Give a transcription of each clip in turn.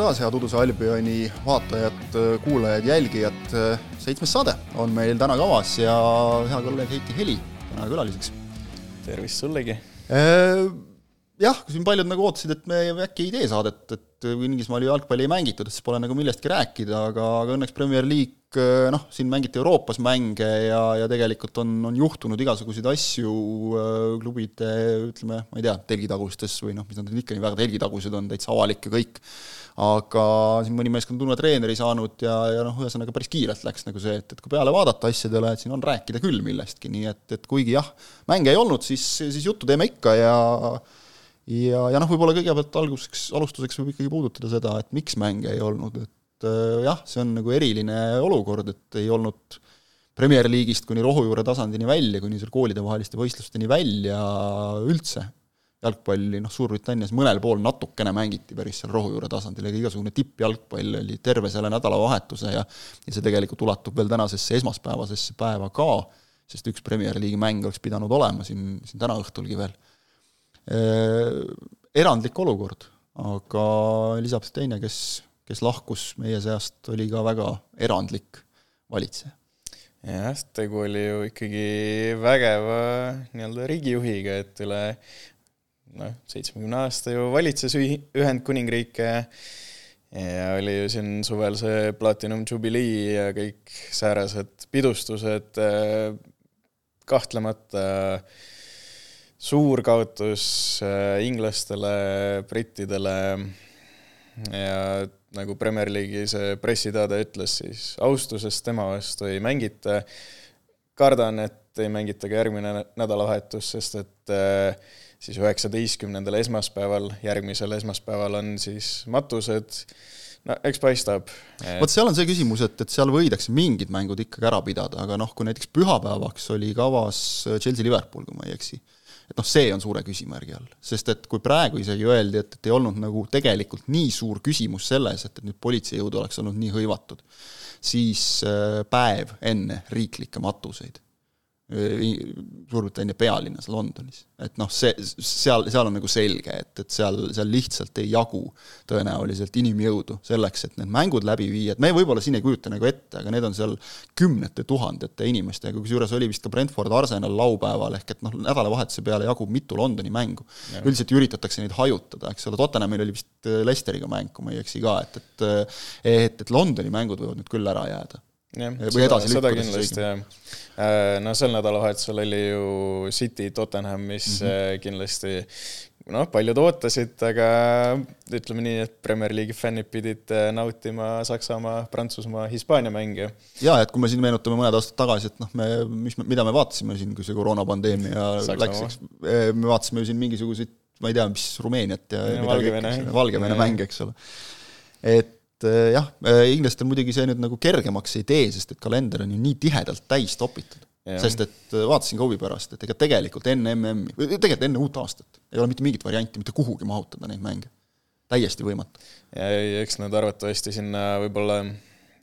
taas, head Uduse Albioni vaatajad, kuulajad, jälgijad. seitsmes saade on meil täna kavas ja hea kolleeg Heiti Heli täna külaliseks. tervist sullegi! jah, siin paljud nagu ootasid, et me äkki ei tee saadet, et Inglismaal ju jalgpalli ei mängitud, et siis pole nagu millestki rääkida, aga, aga õnneks Premier League noh, siin mängiti Euroopas mänge ja, ja tegelikult on, on juhtunud igasuguseid asju klubide ütleme, ma ei tea, telgitagustes või noh, mis nad ikka nii väga telgitagused on, täitsa avalik ja kõik aga siin mõni meeskond on uue treeneri saanud ja, ja noh, ühesõnaga päris kiirelt läks nagu see, et, et kui peale vaadata asjadele, et siin on rääkida küll millestki, nii et, et kuigi jah, mänge ei olnud, siis, siis juttu teeme ikka ja ja, ja noh, võib-olla kõigepealt alguseks, alustuseks võib ikkagi puudutada seda, et miks mänge ei olnud, et äh, jah, see on nagu eriline olukord, et ei olnud Premier League'ist kuni rohujuure tasandini välja, kuni seal koolidevaheliste võistlusteni välja üldse jalgpalli, noh, Suurbritannias mõnel pool natukene mängiti päris seal rohujuure tasandil, ega igasugune tippjalgpall oli terve selle nädalavahetuse ja ja see tegelikult ulatub veel tänasesse esmaspäevasesse päeva ka, sest üks Premier League'i mäng oleks pidanud olema siin, siin täna õhtulgi veel Äh, erandlik olukord, aga Elizabeth teine, kes, kes lahkus meie seast, oli ka väga erandlik valitseja. jah, tegu oli ju ikkagi vägeva nii-öelda riigijuhiga, et üle noh, seitsmekümne aasta ju valitses Ühendkuningriike ja oli ju siin suvel see Platinum Jubilee ja kõik säärased pidustused, äh, kahtlemata suur kaotus äh, inglastele, brittidele ja nagu Premier League'i see pressiteade ütles, siis austusest tema vastu ei mängita. kardan, et ei mängita ka järgmine nädalavahetus, sest et äh, siis üheksateistkümnendal esmaspäeval, järgmisel esmaspäeval on siis matused. No eks paistab et.... vot seal on see küsimus, et, et seal võidakse mingid mängud ikkagi ära pidada, aga noh, kui näiteks pühapäevaks oli kavas Chelsea-Liverpool, kui ma ei eksi et noh, see on suure küsimärgi all, sest et kui praegu isegi öeldi, et, et ei olnud nagu tegelikult nii suur küsimus selles, et, et nüüd politseijõud oleks olnud nii hõivatud, siis äh, päev enne riiklikke matuseid Suurbritannia pealinnas Londonis. et noh, see, seal, seal on nagu selge, et, et seal, seal lihtsalt ei jagu tõenäoliselt inimjõudu selleks, et need mängud läbi viia, et me võib-olla siin ei kujuta nagu ette, aga need on seal kümnete tuhandete inimestega, kusjuures oli vist ka Brentford Arsenal laupäeval, ehk et noh, nädalavahetuse peale jagub mitu Londoni mängu. üldiselt üritatakse neid hajutada, eks ole, Tottenhamil oli vist äh, Leicesteriga mäng, kui ma ei eksi ka, et, et äh, et, et Londoni mängud võivad nüüd küll ära jääda jah, seda, seda kindlasti jah. Äh, no sel nädalavahetusel oli ju City Tottenham, mis mm -hmm. kindlasti noh, paljud ootasid, aga ütleme nii, et Premier League'i fännid pidid äh, nautima Saksamaa, Prantsusmaa, Hispaania mänge. jaa, et kui me siin meenutame mõned aastad tagasi, et noh, me, mis, mida me vaatasime siin, kui see koroonapandeemia läks, eks, me vaatasime siin mingisuguseid ma ei tea, mis Rumeeniat ja, ja Valgevene, Valgevene mänge, eks ole. et eh, jah, eh, inglastel muidugi see nüüd nagu kergemaks ei tee, sest et kalender on ju nii tihedalt täis topitud. sest et eh, vaatasin ka huvi pärast, et ega tegelikult enne MM-i, või tegelikult enne uut aastat ei ole mitte mingit varianti mitte kuhugi mahutada neid mänge. täiesti võimatu. ja eks nad arvatavasti sinna võib-olla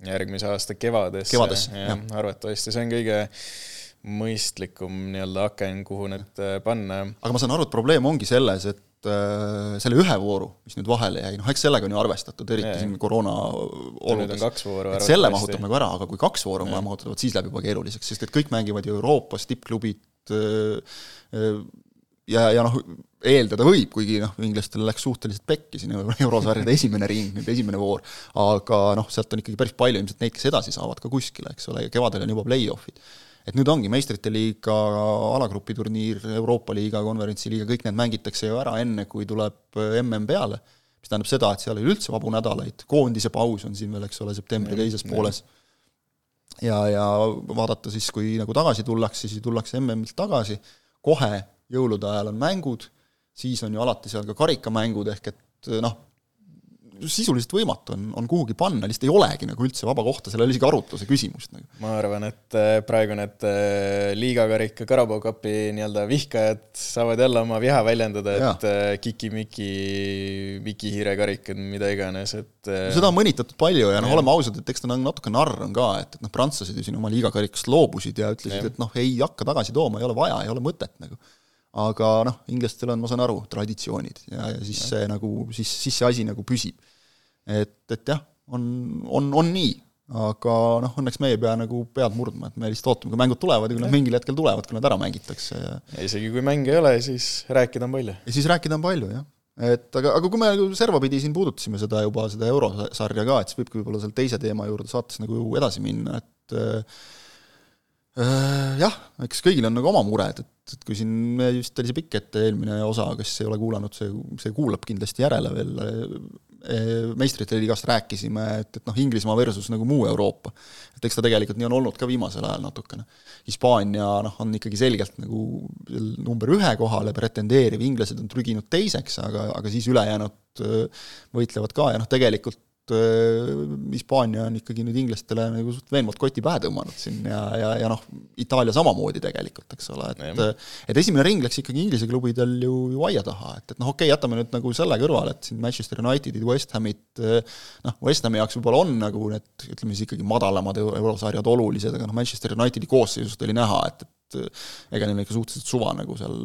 järgmise aasta kevadesse, kevadesse, jah, arvatavasti see on kõige mõistlikum nii-öelda aken, kuhu need panna. aga ma saan aru, et probleem ongi selles, et äh, selle ühe vooru, mis nüüd vahele jäi, noh eks sellega on ju arvestatud, eriti yeah. siin koroona oludes. selle mahutab nagu ära, aga kui kaks vooru on vaja mahutada, vot siis läheb juba keeruliseks, sest et kõik mängivad ju Euroopas, tippklubid äh, äh, ja, ja noh, eeldada võib, kuigi noh, inglastel läks suhteliselt pekki siin eurosarjade esimene ring, nüüd esimene voor, aga noh, sealt on ikkagi päris palju ilmselt neid, kes edasi saavad ka kuskile, eks ole, ja kevadel on juba play-off'id et nüüd ongi meistrite liiga alagrupi turniir, Euroopa liiga, konverentsi liiga, kõik need mängitakse ju ära enne, kui tuleb mm peale, mis tähendab seda, et seal ei ole üldse vabu nädalaid, koondise paus on siin veel, eks ole, septembri teises pooles. ja, ja vaadata siis, kui nagu tagasi tullakse, siis tullakse MM-ilt tagasi, kohe jõulude ajal on mängud, siis on ju alati seal ka karikamängud, ehk et noh, sisuliselt võimatu on, on kuhugi panna, lihtsalt ei olegi nagu üldse vaba kohta, seal ei ole isegi arutluse küsimust nagu. ma arvan, et äh, praegu need äh, liigakarika Carabao Cupi nii-öelda vihkajad saavad jälle oma viha väljendada, et äh, kiki-miki, Vikihiire karikad, mida iganes, et seda on mõnitatud palju ja noh, oleme ausad, et eks ta natuke narr on ka, et, et noh, prantslased ju siin oma liigakarikast loobusid ja ütlesid, et noh, ei hakka tagasi tooma, ei ole vaja, ei ole mõtet nagu aga noh, inglastel on, ma saan aru, traditsioonid ja, ja siis see nagu, siis, siis see asi nagu püsib. et, et jah, on, on, on nii, aga noh, õnneks me ei pea nagu pead murdma, et me lihtsalt ootame, kui mängud tulevad ja kui nad mingil hetkel tulevad, kui nad ära mängitakse ja ja isegi kui mänge ei ole, siis rääkida on palju. ja siis rääkida on palju, jah. et aga, aga kui me nagu servapidi siin puudutasime seda juba, seda eurosarja ka, et siis võibki võib-olla selle teise teema juurde saates nagu edasi minna, et äh, jah, eks kõigil on nagu oma mured, et et kui siin vist oli see pikk ette eelmine osa, kes ei ole kuulanud, see, see kuulab kindlasti järele veel, eh, meistrite liigast rääkisime, et, et noh, Inglismaa versus nagu muu Euroopa. et eks ta tegelikult nii on olnud ka viimasel ajal natukene. Hispaania noh, on ikkagi selgelt nagu number ühe kohale pretendeeriv, inglased on trüginud teiseks, aga, aga siis ülejäänud eh, võitlevad ka ja noh, tegelikult Äh, Hispaania on ikkagi nüüd inglastele nagu suht veenvalt koti pähe tõmmanud siin ja, ja, ja noh, Itaalia samamoodi tegelikult, eks ole, et et esimene ring läks ikkagi Inglise klubidel ju, ju aia taha, et, et noh, okei okay,, jätame nüüd nagu selle kõrvale, et siin Manchester Unitedid, West Hamid noh, West Hami jaoks võib-olla on nagu need, ütleme siis ikkagi madalamad eurosarjad olulised, aga noh, Manchester Unitedi koosseisust oli näha, et, et ega neil ikka suhteliselt suva nagu seal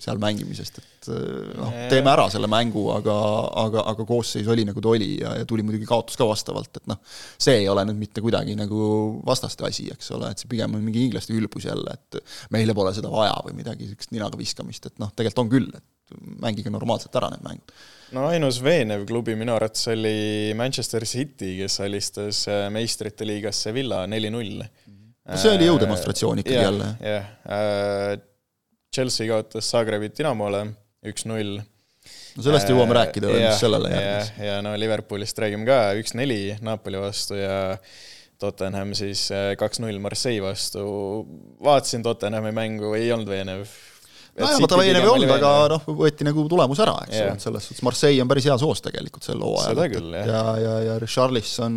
seal mängimisest, et eh, noh, teeme ära selle mängu, aga, aga, aga koosseis oli nagu ta oli ja, ja tuli muidugi kaotus ka vastavalt, et noh, see ei ole nüüd mitte kuidagi nagu vastaste asi, eks ole, et see pigem on mingi inglaste ülbus jälle, et meile pole seda vaja või midagi niisugust ninaga viskamist, et noh, tegelikult on küll, et mängige normaalselt ära need mängud. no ainus veenev klubi minu arvates oli Manchester City, kes alistas äh, meistrite liigas Sevilla neli-null. no see oli jõudemonstratsioon ikkagi jälle. jah, äh, Chelsea kaotas Zagrebi Dinamole üks-null. no sellest jõuame rääkida veel, mis sellele järgnes. ja no Liverpoolist räägime ka, üks-neli Napoli vastu ja Tottenham siis äh, kaks-null Marseille vastu. vaatasin Tottenhami mängu, ei olnud veenev. nojah, vaata veenev ei olnud, aga noh, võeti nagu tulemus ära, eks ole, et selles suhtes Marseille on päris hea soos tegelikult sel hooajal. ja, ja, ja Richarlison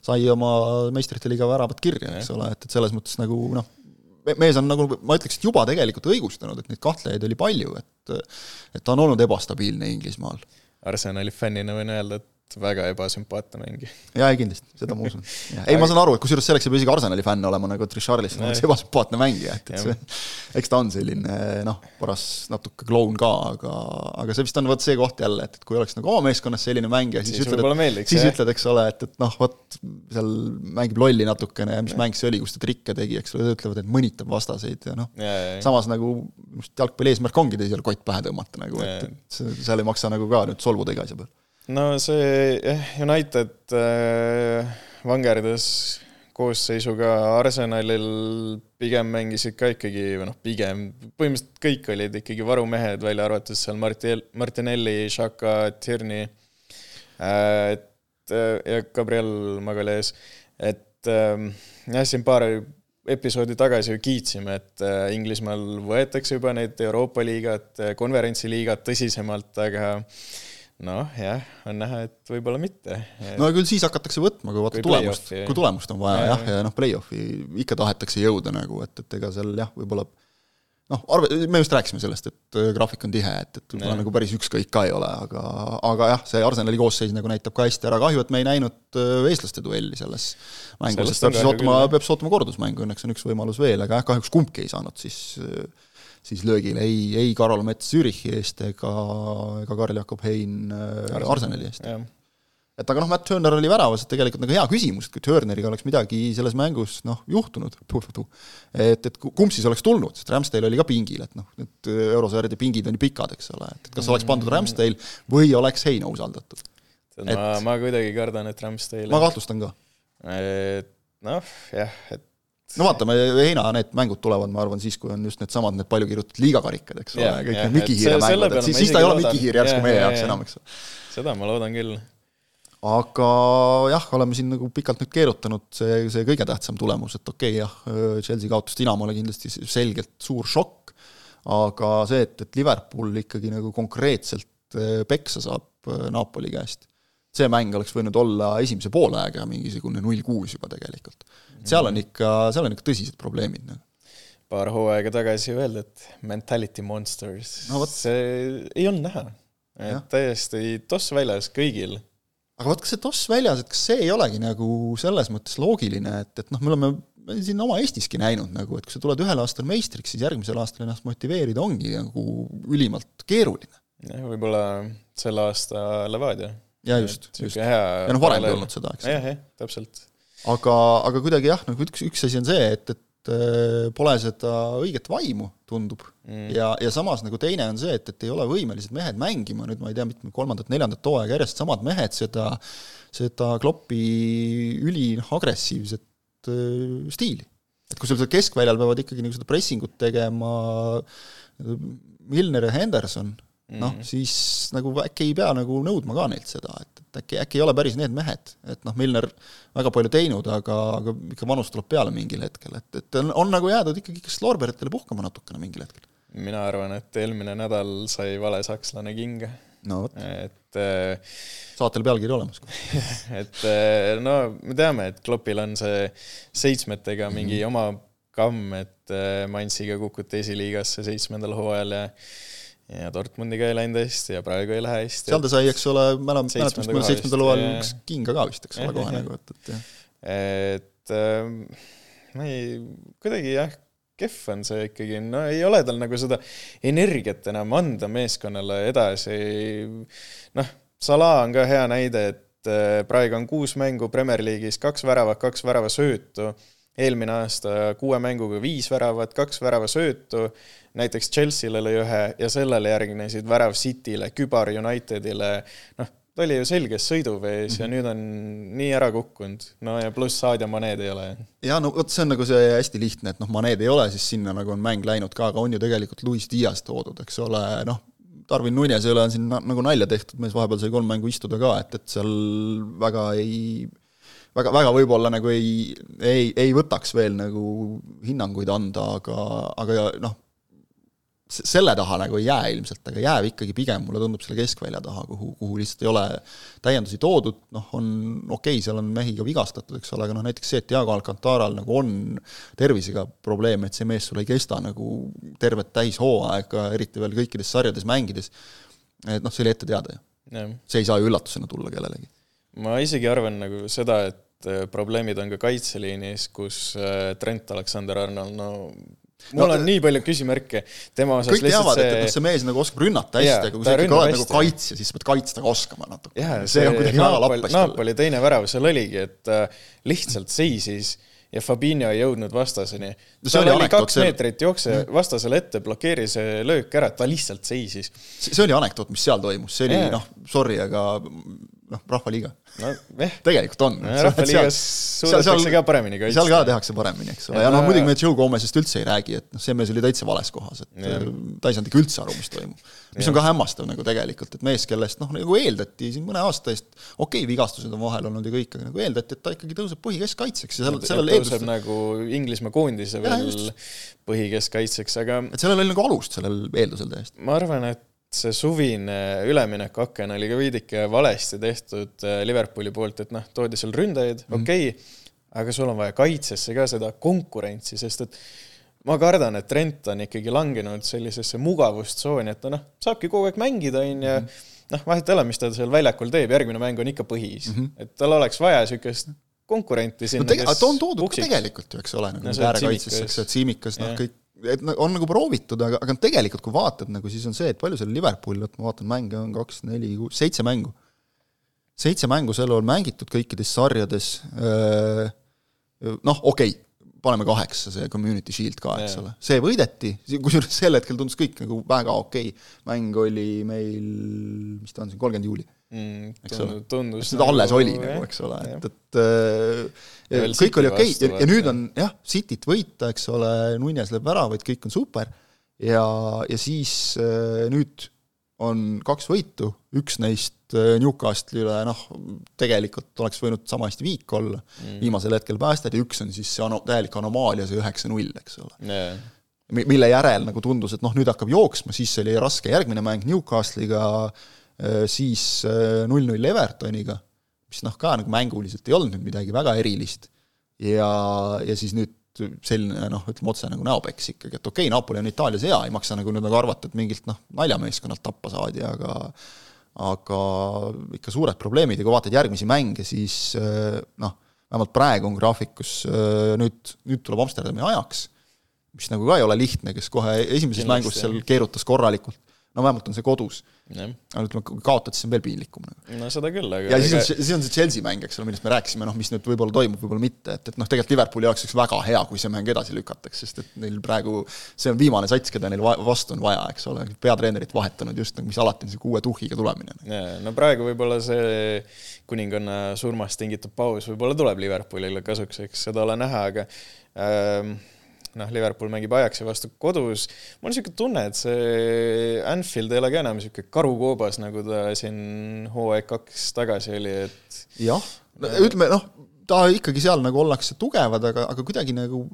sai oma meistrite liiga väravat kirja, eks ole, et, et selles mõttes nagu noh, mees on nagu, ma ütleks, et juba tegelikult õigustanud, et neid kahtlejaid oli palju, et et ta on olnud ebastabiilne Inglismaal. Arsenali fännina võin öelda, et väga ebasümpaatne mängija. jaa, ei kindlasti, seda ma usun. ei, ma saan aru, et kusjuures selleks ei pea isegi Arsenali fänn olema, nagu et Richarlison oleks ebasümpaatne mängija, et, et see, eks ta on selline noh, paras natuke kloun ka, aga, aga see vist on vot see koht jälle, et, et kui oleks nagu oma meeskonnas selline mängija, siis, siis ütled, siis ütled, eks ole, et, et noh, vot seal mängib lolli natukene ja mis ja. mäng see oli, kus ta trikke tegi, eks ole, ütlevad, et mõnitab vastaseid ja noh, samas nagu jalgpalli eesmärk ongi teisele kott pähe tõmmata nagu, et, et seal ei maksa nagu ka nüüd solvuda iga asja peale no see jah, United äh, vangerdas koosseisuga Arsenalil pigem mängisid ka ikkagi, või noh, pigem, põhimõtteliselt kõik olid ikkagi varumehed, välja arvatud seal Marti-, Martinelli, Shaka, Tierney äh,, et äh, ja Gabriel Magales, et äh, jah, siin paar episoodi tagasi ju kiitsime, et äh, Inglismaal võetakse juba neid Euroopa liigat, konverentsiliigat tõsisemalt, aga äh, noh, jah, on näha, et võib-olla mitte. no küll siis hakatakse võtma, kui vaata tulemust, kui tulemust on vaja ja, jah, ja, noh, play-off'i ikka tahetakse jõuda nagu, et, et ega seal jah, võib-olla noh, arve, me just rääkisime sellest, et äh, graafik on tihe, et, et võib-olla nagu päris ükskõik ka ei ole, aga aga jah, see Arsenali koosseis nagu näitab ka hästi ära, kahju, et me ei näinud äh, eestlaste duelli selles mängus, sest peab siis ootama, peab siis ootama kordusmängu, õnneks on üks võimalus veel, aga jah, kahjuks kumbki ei saanud siis äh, siis löögile ei, ei Karol Mets Zürichi eest ega, ega Karl-Jakob Hein äh, Arsenali eest. et aga noh, Matt Turner oli väravas, et tegelikult nagu hea küsimus, et kui Turneriga oleks midagi selles mängus noh, juhtunud, et, et kumb siis oleks tulnud, sest Ramsdale oli ka pingil, et noh, need eurosarjade pingid on ju pikad, eks ole, et kas oleks pandud Ramsdale või oleks Heina usaldatud? ma, ma kuidagi kardan, et Ramsdale ma kahtlustan ka. et noh, jah, et no vaatame, Heina need mängud tulevad, ma arvan, siis, kui on just needsamad need palju kirjutatud liigakarikad, eks ole, kõik need Miki Hiire mängud, et siis, siis ta ei ole Miki Hiir järsku meie jaoks enam, eks ole. seda ma loodan küll. aga jah, oleme siin nagu pikalt nüüd keerutanud, see, see kõige tähtsam tulemus, et okei okay, jah, Chelsea kaotas Dinamole kindlasti selgelt suur šokk, aga see, et, et Liverpool ikkagi nagu konkreetselt äh, peksa saab äh, Napoli käest. See mäng oleks võinud olla esimese poolajaga mingisugune null kuus juba tegelikult. seal on ikka, seal on ikka tõsised probleemid, noh paar hooaega tagasi öelda, et mentality monsters no,, see ei olnud näha. täiesti toss väljas kõigil. aga vot, kas see toss väljas, et kas see ei olegi nagu selles mõttes loogiline, et, et noh, me oleme siin oma Eestiski näinud nagu, et kui sa tuled ühel aastal meistriks, siis järgmisel aastal ennast motiveerida ongi nagu ülimalt keeruline. jah, võib-olla selle aasta Levadia. Ja just, just. ja noh, varemgi olnud seda, eks. jah, jah, täpselt. aga, aga kuidagi jah, nagu üks, üks asi on see, et, et äh, pole seda õiget vaimu, tundub mm., ja, ja samas nagu teine on see, et, et ei ole võimelised mehed mängima, nüüd ma ei tea, mitme kolmandat-neljandat hooaega järjest samad mehed seda, seda Kloppi üli noh, agressiivset Äh, stiili. et kui sul seal keskväljal peavad ikkagi nagu seda pressingut tegema Milner ja Henderson, noh, mhm. siis nagu äkki ei pea nagu nõudma ka neilt seda, et, et äkki, äkki ei ole päris need mehed, et noh, Milner väga palju teinud, aga, aga ikka vanus tuleb peale mingil hetkel, et, et on, on nagu jäädud ikkagi kas loorberitele puhkama natukene mingil hetkel. mina arvan, et eelmine nädal sai vale sakslane kinga no vot. et äh, saatel pealkiri olemas et äh, no me teame, et Kloppil on see seitsmetega mingi mm -hmm. oma kamm, et äh, Mansiga kukuti esiliigasse seitsmendal hooajal ja ja Dortmundiga ei läinud hästi ja praegu ei lähe hästi. seal ta sai, eks ole, mäletan, mäletan, mis meil seitsmendal hooajal üks kinga ka vist, eks ole, kohe nagu, et, et jah. et ma ei, kuidagi jah kehv on see ikkagi, no ei ole tal nagu seda energiat enam anda meeskonnale edasi. noh, Salah on ka hea näide, et äh, praegu on kuus mängu Premier League'is, kaks väravat, kaks väravasöötu. Eelmine aasta kuue mänguga viis väravat, kaks väravasöötu. näiteks Chelsea'le lõi ühe ja sellele järgnesid värav City'le, kübar Unitedile. noh, ta oli ju selges sõiduvees mm -hmm. ja mhm. nüüd on nii ära kukkunud. no ja pluss Saad ja Maneed ei ole. jaa, no vot, see on nagu see hästi lihtne, et noh, Maneed ei ole, siis sinna nagu on mäng läinud ka, aga on ju tegelikult Luis Diaz toodud, eks ole, noh, Darwin Nunesele on siin nagu nalja tehtud, mees vahepeal sai kolm mängu istuda ka, et, et seal väga ei väga, väga võib-olla nagu ei, ei, ei võtaks veel nagu hinnanguid anda, aga, aga noh, selle taha nagu ei jää ilmselt, aga jääb ikkagi pigem, mulle tundub, selle keskvälja taha, kuhu, kuhu lihtsalt ei ole täiendusi toodud, noh, on okei okay,, seal on mehi ka vigastatud, eks ole, aga noh, näiteks see, et Diego Alcantaral nagu on tervisega probleem, et see mees sul ei kesta nagu tervet täishooaega, eriti veel kõikides sarjades mängides, et noh, see oli ette teada ju. see ei saa ju üllatusena tulla kellelegi. Ma isegi arvan nagu seda, et äh, probleemid on ka kaitseliinis, kus äh, Trent Alexander-Arnold, no mul no, on nii palju küsimärke tema osas. kõik teavad see..., et, et noh, see mees nagu oskab rünnata hästi, aga kui sa ikkagi oled nagu kaitsja, siis sa pead kaitsta ka oskama natuke. see, see on kuidagi väga lappes. Napoli teine värav seal oligi, et äh, lihtsalt seisis ja Fabinho ei jõudnud vastaseni no. tal oli, oli kaks seal... meetrit jookse mm. vastasele ette, blokeeris löök ära, ta lihtsalt seisis. see oli anekdoot, mis seal toimus, see oli yeah. noh, sorry, aga noh, Rahvaliiga no, eh. tegelikult on no,. rahvaliigas suudetakse ka paremini kaitsta. seal ka tehakse paremini, eks ole, ja, ja noh, muidugi me Joe Gomez'ist üldse ei räägi, et noh, see mees oli täitsa vales kohas, et ja. ta ei saanud ikka üldse aru, mis toimub. mis ja. on ka hämmastav nagu tegelikult, et mees, kellest noh, nagu eeldati siin mõne aasta eest, okei okay,, vigastused on vahel olnud ja kõik, aga nagu eeldati, et ta ikkagi tõuseb põhikeskkaitseks ja seal, sellel tõuseb nagu Inglismaa koondise veel põhikeskkaitseks, aga et sellel oli nagu alust, sellel eeldusel täiesti. ma arvan, et see suvine üleminekuaken oli ka veidike valesti tehtud äh, Liverpooli poolt, et noh, toodi seal ründajaid mm., okei okay,, aga sul on vaja kaitsesse ka seda konkurentsi, sest et ma kardan, et Trent on ikkagi langenud sellisesse mugavustsooni, et ta noh, saabki kogu aeg mängida, on ju, mhm. noh, vahet ei ole, mis ta seal väljakul teeb, järgmine mäng on ikka põhis mm. -hmm. et tal oleks vaja niisugust konkurenti sinna no, kes ta on toodud ka tegelikult ju, eks ole, nagu no, äärekaitsesse, eks ole, Tsimikas, noh, kõik et on nagu proovitud, aga, aga tegelikult kui vaatad nagu, siis on see, et palju seal Liverpoolil, vot ma vaatan, mänge on kaks, neli, kuus, seitse mängu. seitse mängu sel ajal mängitud kõikides sarjades, noh, okei okay,, paneme kaheksa, see Community Shield ka, eks ole, see võideti, kusjuures sel hetkel tundus kõik nagu väga okei okay., mäng oli meil, mis ta on siin, kolmkümmend juuli mm,. tundus, tundus seda nagu, alles oli nagu, eks ole, et, et äh, kõik oli okei. Okay. ja, ja nüüd on jah, Cityt võita, eks ole, Nunes lööb väravaid, kõik on super, ja, ja siis äh, nüüd on kaks võitu, üks neist äh, Newcastle'ile noh, tegelikult oleks võinud sama hästi viik olla mm., viimasel hetkel päästeti, üks on siis see ano-, täielik anomaalia, see üheksa-null, eks ole. Yeah mille järel nagu tundus, et noh, nüüd hakkab jooksma, siis oli raske. Järgmine mäng Newcastle'iga, siis null-null Evertoniga, mis noh, ka nagu mänguliselt ei olnud nüüd midagi väga erilist. ja, ja siis nüüd selline noh, ütleme otse nagu näopeks ikkagi, et okei okay,, Napoli on Itaalias hea, ei maksa nagu nüüd nagu arvata, et mingilt noh, naljameeskonnalt tappa saadi, aga aga ikka suured probleemid ja kui vaatad järgmisi mänge, siis noh, vähemalt praegu on graafikus, nüüd, nüüd tuleb Amsterdami ajaks, mis nagu ka ei ole lihtne, kes kohe esimeses Kindlasti, mängus seal keerutas korralikult, no vähemalt on see kodus aga ütleme, kui kaotad, siis on veel piinlikum. Nagu. no seda küll, aga ja siis on, siis on see Chelsea mäng, eks ole, millest me rääkisime, noh, mis nüüd võib-olla toimub, võib-olla mitte, et, et noh, tegelikult Liverpooli jaoks oleks väga hea, kui see mäng edasi lükatakse, sest et neil praegu see on viimane sats, keda neil vastu on vaja, eks ole, peatreenerit vahetanud just nagu, mis alati on niisugune uue tuhhiga tulemine. jaa, no praegu võib-olla see kuninganna surmast tingitud paus võib-olla tuleb Liverpoolile kasuks, eks seda ole näha, aga ähm, noh, Liverpool mängib Ajaxi vastu kodus, mul on niisugune tunne, et see Anfield ei ole ka enam niisugune karukoobas, nagu ta siin hooaeg kaks tagasi oli, et jah, ütleme noh, ta ikkagi seal nagu ollakse tugevad, aga, aga kuidagi nagu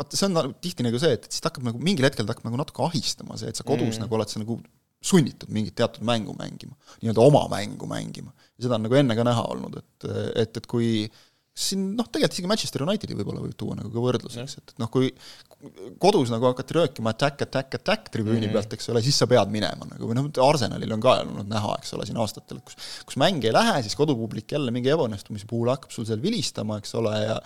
vaata, see on tihti nagu see, et, et siis ta hakkab nagu mingil hetkel ta hakkab nagu natuke ahistama, see, et sa kodus mm. nagu oled sa nagu sunnitud mingit teatud mängu mängima, nii-öelda oma mängu mängima. ja seda on nagu enne ka näha olnud, et, et, et kui äh, siin noh, tegelikult isegi Manchester Unitedi võib-olla võib tuua nagu ka võrdluseks, et, et noh, kui kodus nagu hakati röökima attack, attack, attack tribüüni mm -hmm. pealt, eks ole, siis sa pead minema nagu, või noh, Arsenalil on ka olnud näha, eks ole, siin aastatel, kus kus mäng ei lähe, siis kodupublik jälle mingi ebaõnnestumise puhul hakkab sul seal vilistama, eks ole, ja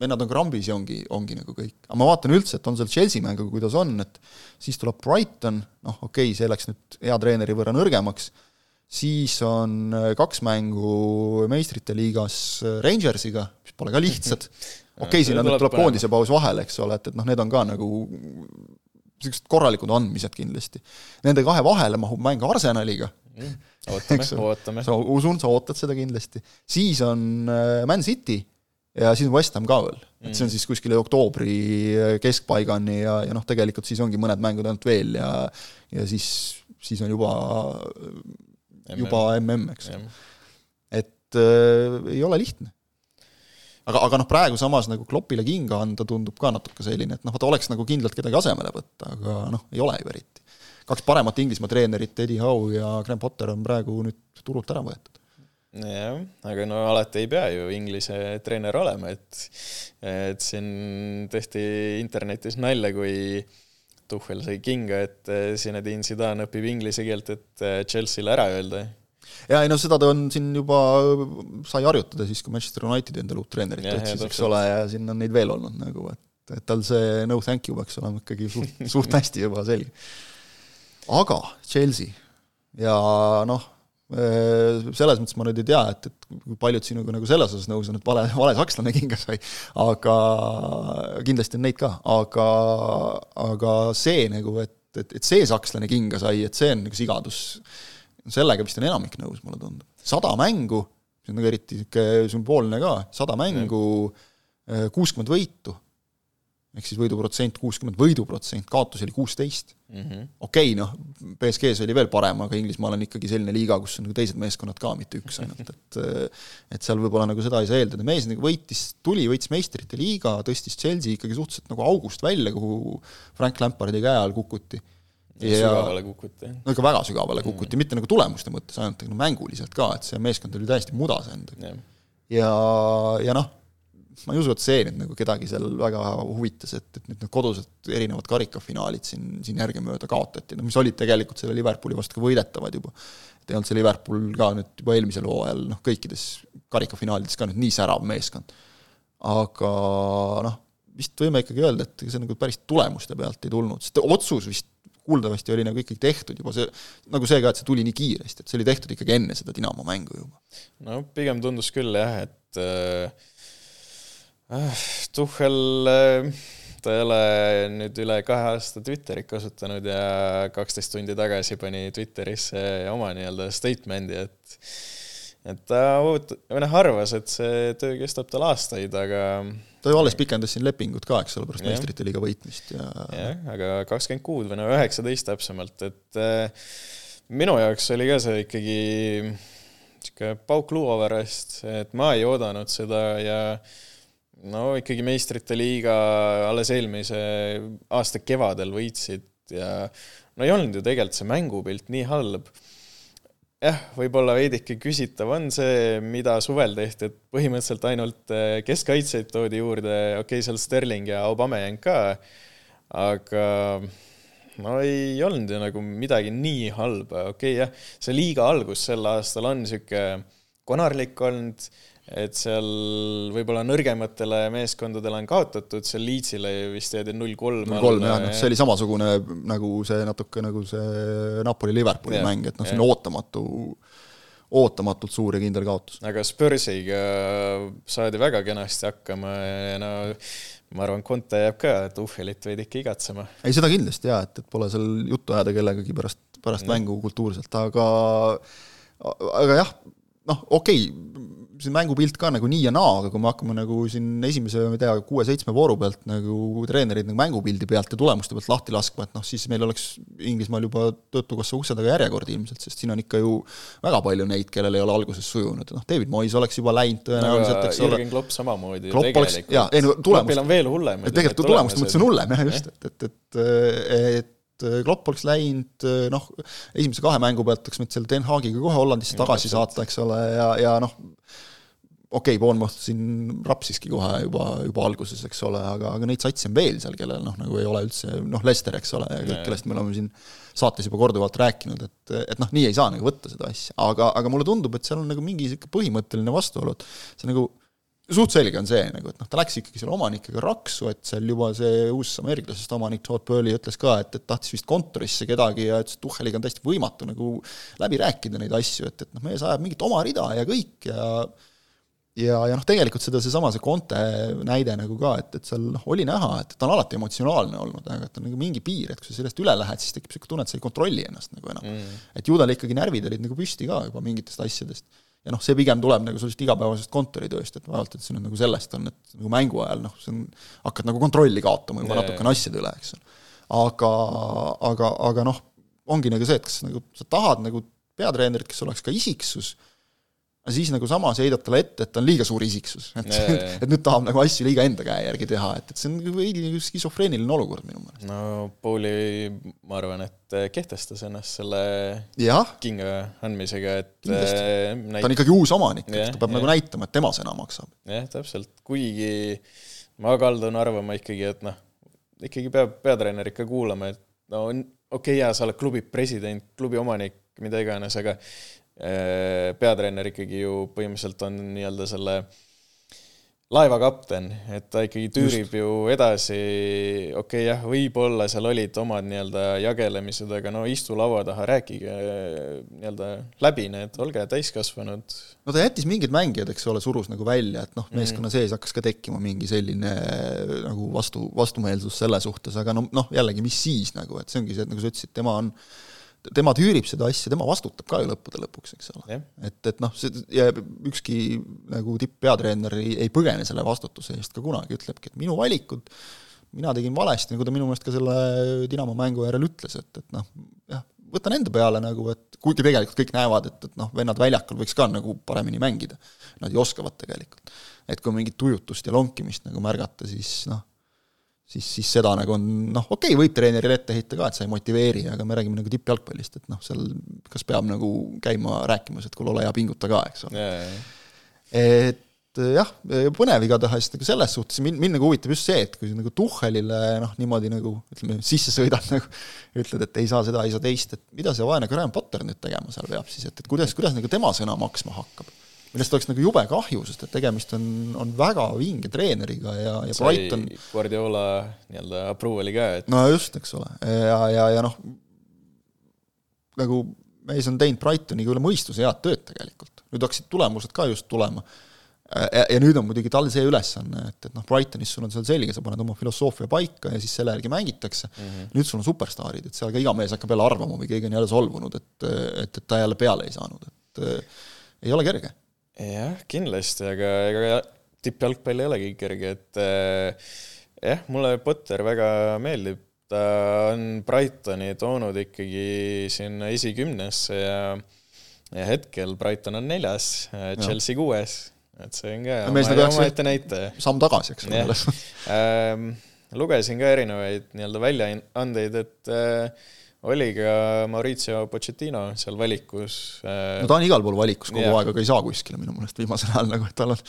vennad on krambis ja ongi, ongi nagu kõik. aga ma vaatan üldse, et on seal Chelsea mänguga, kuidas on, et siis tuleb Brighton, noh okei okay,, see läks nüüd hea treeneri võrra nõrgemaks, siis on äh, kaks mängu meistrite liigas äh, Rangersiga, mis pole ka lihtsad, okei okay,, siin on nüüd tuleb koondise paus vahele, eks ole, et, et noh, need on ka nagu niisugused korralikud andmised kindlasti. Nende kahe vahele mahub mäng Arsenaliga mm,. ootame, ootame. sa usun, sa ootad seda kindlasti. siis on äh, Man City ja siis on West Ham ka veel. et see on mm. siis kuskile oktoobri keskpaigani ja, ja noh, tegelikult siis ongi mõned mängud ainult veel ja ja siis, siis on juba juba mm, eks. et äh, ei ole lihtne. aga, aga noh, praegu samas nagu Kloppile kinga anda tundub ka natuke selline, et noh, vaata oleks nagu kindlalt kedagi asemele võtta, aga noh, ei ole ju eriti. kaks paremat Inglismaa treenerit, Eddie Howe ja Graham Potter on praegu nüüd turult ära võetud jah, aga no alati ei pea ju Inglise treener olema, et et siin tehti internetis nalja, kui Tuhvel sai kinga, et eh, Zinedine Zidane õpib inglise keelt, et eh, Chelsea'le ära öelda. ja ei noh, seda ta on siin juba, sai harjutada siis, kui Manchester Unitedi endale uut treenerit otsis, eks ole, ja siin on neid veel olnud nagu, et, et tal see no thank you peaks olema ikkagi suht, suht hästi juba selge. aga Chelsea ja noh, selles mõttes ma nüüd ei tea, et, et kui paljud sinuga nagu selles osas nõus on, et vale, vale sakslane kinga sai, aga kindlasti on neid ka, aga, aga see nagu, et, et, et see sakslane kinga sai, et see on nagu sigadus, sellega vist on enamik nõus, mulle tundub. sada mängu, see on nagu eriti niisugune sümboolne ka, sada mängu, äh, kuuskümmend võitu ehk siis võiduprotsent kuuskümmend, võiduprotsent, kaotusi oli kuusteist mm -hmm.. okei okay,, noh, BSG-s oli veel parem, aga Inglismaal on ikkagi selline liiga, kus on nagu teised meeskonnad ka, mitte üks ainult, et et seal võib-olla nagu seda ei saa eeldada, mees nagu võitis, tuli, võitis meistrite liiga, tõstis Chelsea ikkagi suhteliselt nagu august välja, kuhu Frank Lampardi käe all kukuti. ja sügavale kukuti. no ikka väga sügavale kukuti mm., mitte nagu tulemuste mõttes, ainult nagu mänguliselt ka, et see meeskond oli täiesti mudas endaga. ja, ja noh ma ei usu, et see nüüd nagu kedagi seal väga huvitas, et, et need kodused erinevad karikafinaalid siin, siin järgemööda kaotati, no mis olid tegelikult selle Liverpooli vastu ka võidetavad juba. et ei olnud see Liverpool ka nüüd juba eelmisel hooajal noh, kõikides karikafinaalides ka nüüd nii särav meeskond. aga noh, vist võime ikkagi öelda, et see nagu päris tulemuste pealt ei tulnud, sest otsus vist kuuldavasti oli nagu ikkagi tehtud juba see, nagu see ka, et see tuli nii kiiresti, et see oli tehtud ikkagi enne seda Dinamo mängu juba. no pigem tundus küll jah, et äh Tuhhel, äh, ta ei ole nüüd üle kahe aasta Twitterit kasutanud ja kaksteist tundi tagasi pani Twitterisse oma nii-öelda statement'i, et et ta oot-, või noh, arvas, et see töö kestab tal aastaid, aga ta ju alles pikendas siin lepingut ka, eks ole, pärast meistrite liiga võitmist ja jah, aga kakskümmend kuud või no üheksateist täpsemalt, et äh, minu jaoks oli ka see ikkagi niisugune pauk luua pärast, et ma ei oodanud seda ja äh, no ikkagi meistrite liiga alles eelmise aasta kevadel võitsid ja no ei olnud ju tegelikult see mängupilt nii halb. jah, võib-olla veidike küsitav on see, mida suvel tehti, et põhimõtteliselt ainult eh, keskkaitseid toodi juurde, okei okay,, seal Sterling ja Aubameyang ka, aga no ei olnud ju nagu midagi nii halba, okei okay, jah, see liiga algus sel aastal on niisugune konarlik olnud, et seal võib-olla nõrgematele meeskondadele on kaotatud, seal Leedsile vist jäädi null kolm null kolm jah, noh see oli samasugune nagu see natuke nagu see Napoli-Liverpooli mäng, et noh, selline ootamatu ootamatult suur ja kindel kaotus. aga Spursiga saadi väga kenasti hakkama ja no ma arvan, Conte jääb ka Tuchelit veidike igatsema. ei, seda kindlasti jaa, et, et pole seal juttu ajada kellegagi pärast, pärast no. mängu kultuurselt, aga aga jah, noh, okei okay,, see mängupilt ka nagu nii ja naa, aga kui me hakkame nagu siin esimese, ma ei tea, kuue-seitsme vooru pealt nagu treenerid nagu mängupildi pealt ja tulemuste pealt lahti laskma, et noh, siis meil oleks Inglismaal juba Töötukassa ukse taga järjekord ilmselt, sest siin on ikka ju väga palju neid, kellel ei ole alguses sujunud, noh, David Moyes oleks juba läinud tõenäoliselt, eks ole. Jürgen Klopp samamoodi Klopp tegelikult. jaa, ei no tulemus. Kloppil on veel hullem. tegelikult tulemuste mõttes on hullem jah, just, et, et, et, et Klopp oleks läinud noh, esimese kahe mängu pealt oleks võinud selle Den Haagiga kohe Hollandisse tagasi saata, eks ole, ja, ja noh, okei okay,, Bournemouth siin rapsiski kohe juba, juba alguses, eks ole, aga, aga neid satse on veel seal, kellel noh, nagu ei ole üldse noh, Lester, eks ole, ja kõik, kellest me oleme siin saates juba korduvalt rääkinud, et, et noh, nii ei saa nagu võtta seda asja, aga, aga mulle tundub, et seal on nagu mingi niisugune põhimõtteline vastuolu, et see nagu suht selge on see nagu, et noh, ta läks ikkagi selle omanikega raksu, et seal juba see uus ameeriklasest omanik Todd Burley ütles ka, et, et tahtis vist kontorisse kedagi ja ütles, et Tuhheliga on täiesti võimatu nagu läbi rääkida neid asju, et, et noh, mees ajab mingit oma rida ja kõik ja ja, ja noh, tegelikult seda, seesama, see Conte näide nagu ka, et, et seal noh, oli näha, et ta on alati emotsionaalne olnud, aga et on nagu mingi piir, et kui sa sellest üle lähed, siis tekib niisugune tunne, et sa ei kontrolli ennast nagu enam mm.. et ju tal ikkagi närvid olid nagu püsti ka juba mingitest asjadest. Ja noh, see pigem tuleb nagu sellisest igapäevasest kontoritööst, et vaevalt, et see nüüd nagu sellest on, et nagu mängu ajal noh, see on, hakkad nagu kontrolli kaotama juba natukene asjade üle, eks ole. aga, aga, aga noh, ongi nagu see, et kas nagu sa tahad nagu peatreenerit, kes oleks ka isiksus, aga siis nagu samas heidad talle ette, et ta on liiga suur isiksus, et nee. et nüüd tahab nagu asju liiga enda käe järgi teha, et, et see on veidi nagu skisofreeniline olukord minu meelest. no Pauli, ma arvan, et kehtestas ennast selle ja. kinga andmisega, et äh, näit... ta on ikkagi uus omanik, et ta peab ja. nagu näitama, et tema sõna maksab. jah, täpselt, kuigi ma kaldun arvama ikkagi, et noh, ikkagi peab peatreener ikka kuulama, et no okei okay,, jaa, sa oled klubi president, klubi omanik, mida iganes, aga peatreener ikkagi ju põhimõtteliselt on nii-öelda selle laeva kapten, et ta ikkagi tüürib Just. ju edasi, okei okay, jah, võib-olla seal olid omad nii-öelda jagelemised, aga no istu laua taha, rääkige nii-öelda läbi need, olge täiskasvanud. no ta jättis mingid mängijad, eks ole, surus nagu välja, et noh, meeskonna mm. sees hakkas ka tekkima mingi selline nagu vastu, vastumeelsus selle suhtes, aga no noh, jällegi, mis siis nagu, et see ongi see, et nagu sa ütlesid, tema on tema tüürib seda asja, tema vastutab ka ju lõppude lõpuks, eks ole. et, et noh, see ja ükski nagu tipp-peatreener ei, ei põgene selle vastutuse eest ka kunagi, ütlebki, et minu valikud, mina tegin valesti, nagu ta minu meelest ka selle Dinamo mängu järel ütles, et, et noh, jah, võtan enda peale nagu, et kuigi tegelikult kõik näevad, et, et noh, vennad väljakul võiks ka nagu paremini mängida. Nad ju oskavad tegelikult. et kui mingit tujutust ja lonkimist nagu märgata, siis noh, siis, siis seda nagu on noh, okei okay,, võib treenerile ette heita ka, et sa ei motiveeri, aga me räägime nagu tippjalgpallist, et noh, seal kas peab nagu käima rääkimas, et kuule, ole hea, pinguta ka, eks ole. Yeah.. et jah, põnev igatahes nagu selles suhtes, mind, mind nagu huvitab just see, et kui sa nagu Tuhhelile noh, niimoodi nagu ütleme, sisse sõidad nagu, ütled, et ei saa seda, ei saa teist, et mida see vaene Graham Potter nüüd tegema seal peab siis, et, et kuidas, kuidas nagu tema sõna maksma hakkab millest oleks nagu jube kahju, sest et tegemist on, on väga vinge treeneriga ja, ja Sai Brighton Guardiola nii-öelda approval'i ka, et no just, eks ole, ja, ja, ja noh, nagu mees on teinud Brightoniga üle mõistuse head tööd tegelikult, nüüd hakkasid tulemused ka just tulema. Ja, ja nüüd on muidugi tal see ülesanne, et, et noh, Brightonis sul on seal selge, sa paned oma filosoofia paika ja siis selle järgi mängitakse mm, -hmm. nüüd sul on superstaarid, et seal ka iga mees hakkab jälle arvama või keegi on jälle solvunud, et, et, et ta jälle peale ei saanud, et ei ole kerge jah, kindlasti, aga ega tippjalgpall ei olegi kerge, et äh, jah, mulle Potter väga meeldib, ta on Brightoni toonud ikkagi sinna esikümnesse ja ja hetkel Brighton on neljas, Chelsea kuues, et see on ka oma, omaette näitaja. samm tagasi, eks ole. Ähm, lugesin ka erinevaid nii-öelda väljaandeid, et äh, oli ka Maurizio Pochettino seal valikus äh,. no ta on igal pool valikus kogu yeah. aeg, aga ei saa kuskile minu meelest viimasel ajal nagu, et tal on,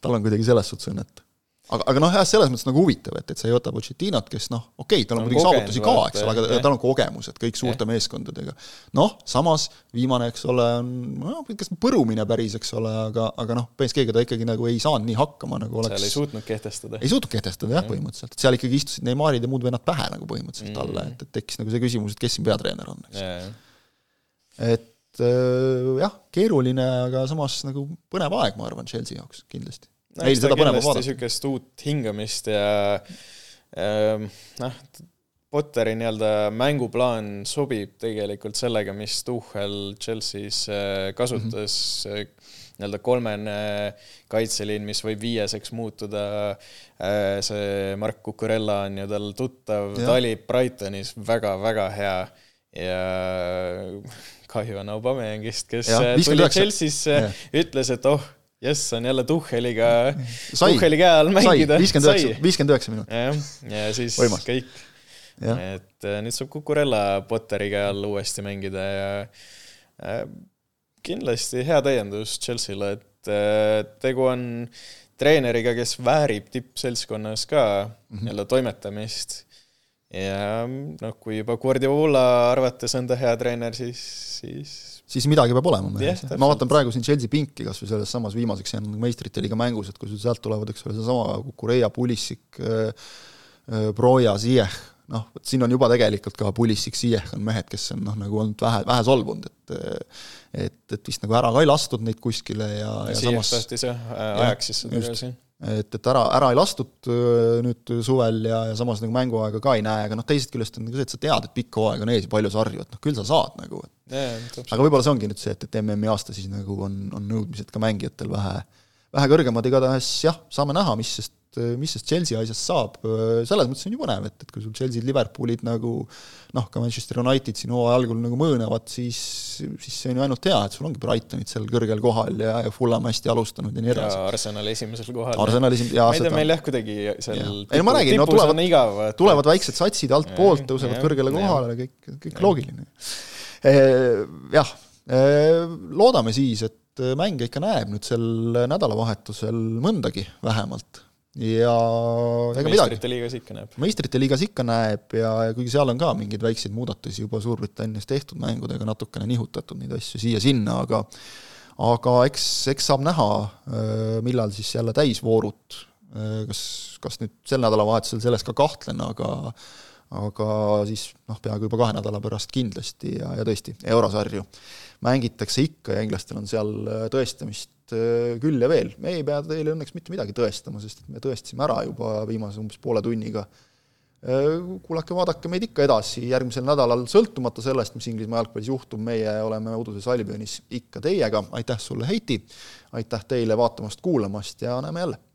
tal on kuidagi selles suhtes õnnetu aga, aga noh, jah, selles mõttes nagu huvitav, et, et sa ei võta Pochettinot, kes noh, okei okay,, tal on muidugi saavutusi ka, eks ole, aga tal on kogemused kõik suurte ja. meeskondadega. noh, samas viimane, eks ole, on noh, kas põrumine päris, eks ole, aga, aga noh, BSG-ga ta ikkagi nagu ei saanud nii hakkama, nagu oleks seal ei suutnud kehtestada. ei suutnud kehtestada jah ja., põhimõtteliselt, seal ikkagi istusid Neymarid ja muud vennad pähe nagu põhimõtteliselt mm. talle, et, et tekkis nagu see küsimus, et kes siin peatreener on, eks. et äh, jah, keeruline, aga samas nagu põnev aeg, ma arvan, Chelsea jaoks kindlasti meil seda põnevam vaadata. niisugust uut hingamist ja äh, noh, Potteri nii-öelda mänguplaan sobib tegelikult sellega, mis Tuchel Chelsea's äh, kasutas mm -hmm. nii-öelda kolmene kaitseliin, mis võib viieseks muutuda. Äh, see Mark Cucurella on ju tal tuttav, ta oli Brightonis väga-väga hea ja kahju on Aubameyangist, kes ja, tuli Chelsea'sse, ütles, et oh jess, on jälle Tuhheliga, Tuhheli käe all mängida. viiskümmend üheksa, viiskümmend üheksa minutit. jah, ja siis Võimas. kõik. et äh, nüüd saab Kukurella Potteri käe all uuesti mängida ja äh, kindlasti hea täiendus Chelsea'le, et äh, tegu on treeneriga, kes väärib tippseltskonnas ka mm -hmm. jälle toimetamist. ja noh, kui juba Guardiola arvates on ta hea treener, siis, siis siis midagi peab olema meeles yeah,. ma vaatan praegu siin Chelsea pinki kas või selles samas viimaseks jäänud meistrite liiga mängus, et kui sul sealt tulevad, eks ole, seesama Kukureia, Pulissik äh,, äh, Broja, Ziyech, noh, vot siin on juba tegelikult ka Pulissik, Ziyech on mehed, kes on noh, nagu olnud vähe, vähe solvunud, et et, et vist nagu ära ka ei lastud neid kuskile ja, ja, ja samas tahtis jah, ajaks siis seda tagasi et, et ära, ära ei lastud nüüd suvel ja, ja samas nagu mänguaega ka ei näe, aga noh, teisest küljest on nagu see, et sa tead, et pikk hooaeg on ees ja palju sarju, et noh, küll sa saad nagu, et yeah, aga võib-olla see ongi nüüd see, et, et MM-i aasta siis nagu on, on nõudmised ka mängijatel vähe, vähe kõrgemad, igatahes jah, saame näha, mis sest mis sellest Chelsea asjast saab, selles mõttes on ju põnev, et, et kui sul Chelsea'd, Liverpoolid nagu noh, ka Manchester United siin hooaja algul nagu mõõnavad, siis, siis see on ju ainult hea, et sul ongi Brightonid seal kõrgel kohal ja, ja Fulham hästi alustanud ja nii edasi. ja Arsenal esimesel kohal. Arsenal esim-, jaa, ma ei tea, meil jah, kuidagi seal ei no ma räägin, no tulevad, et... tulevad väiksed satsid altpoolt, tõusevad ja, kõrgele kohale, kõik, kõik ja. loogiline. Jah, loodame siis, et mängija ikka näeb nüüd sel nädalavahetusel mõndagi vähemalt ja ega midagi. meistrite liigas ikka näeb. meistrite liigas ikka näeb ja, ja kuigi seal on ka mingeid väikseid muudatusi juba Suurbritannias tehtud mängudega, natukene nihutatud neid asju siia-sinna, aga aga eks, eks saab näha, äh, millal siis jälle täisvoorud, äh, kas, kas nüüd sel nädalavahetusel, selles ka kahtlen, aga aga siis noh, peaaegu juba kahe nädala pärast kindlasti ja, ja tõesti, eurosarju mängitakse ikka ja inglastel on seal äh, tõestamist Äh, küll ja veel, me ei pea teile õnneks mitte midagi tõestama, sest et me tõestasime ära juba viimase umbes poole tunniga. Äh, kuulake, vaadake meid ikka edasi järgmisel nädalal, sõltumata sellest, mis Inglismaa jalgpallis juhtub, meie oleme uduses Albionis ikka teiega, aitäh sulle, Heiti, aitäh teile vaatamast-kuulamast ja näeme jälle!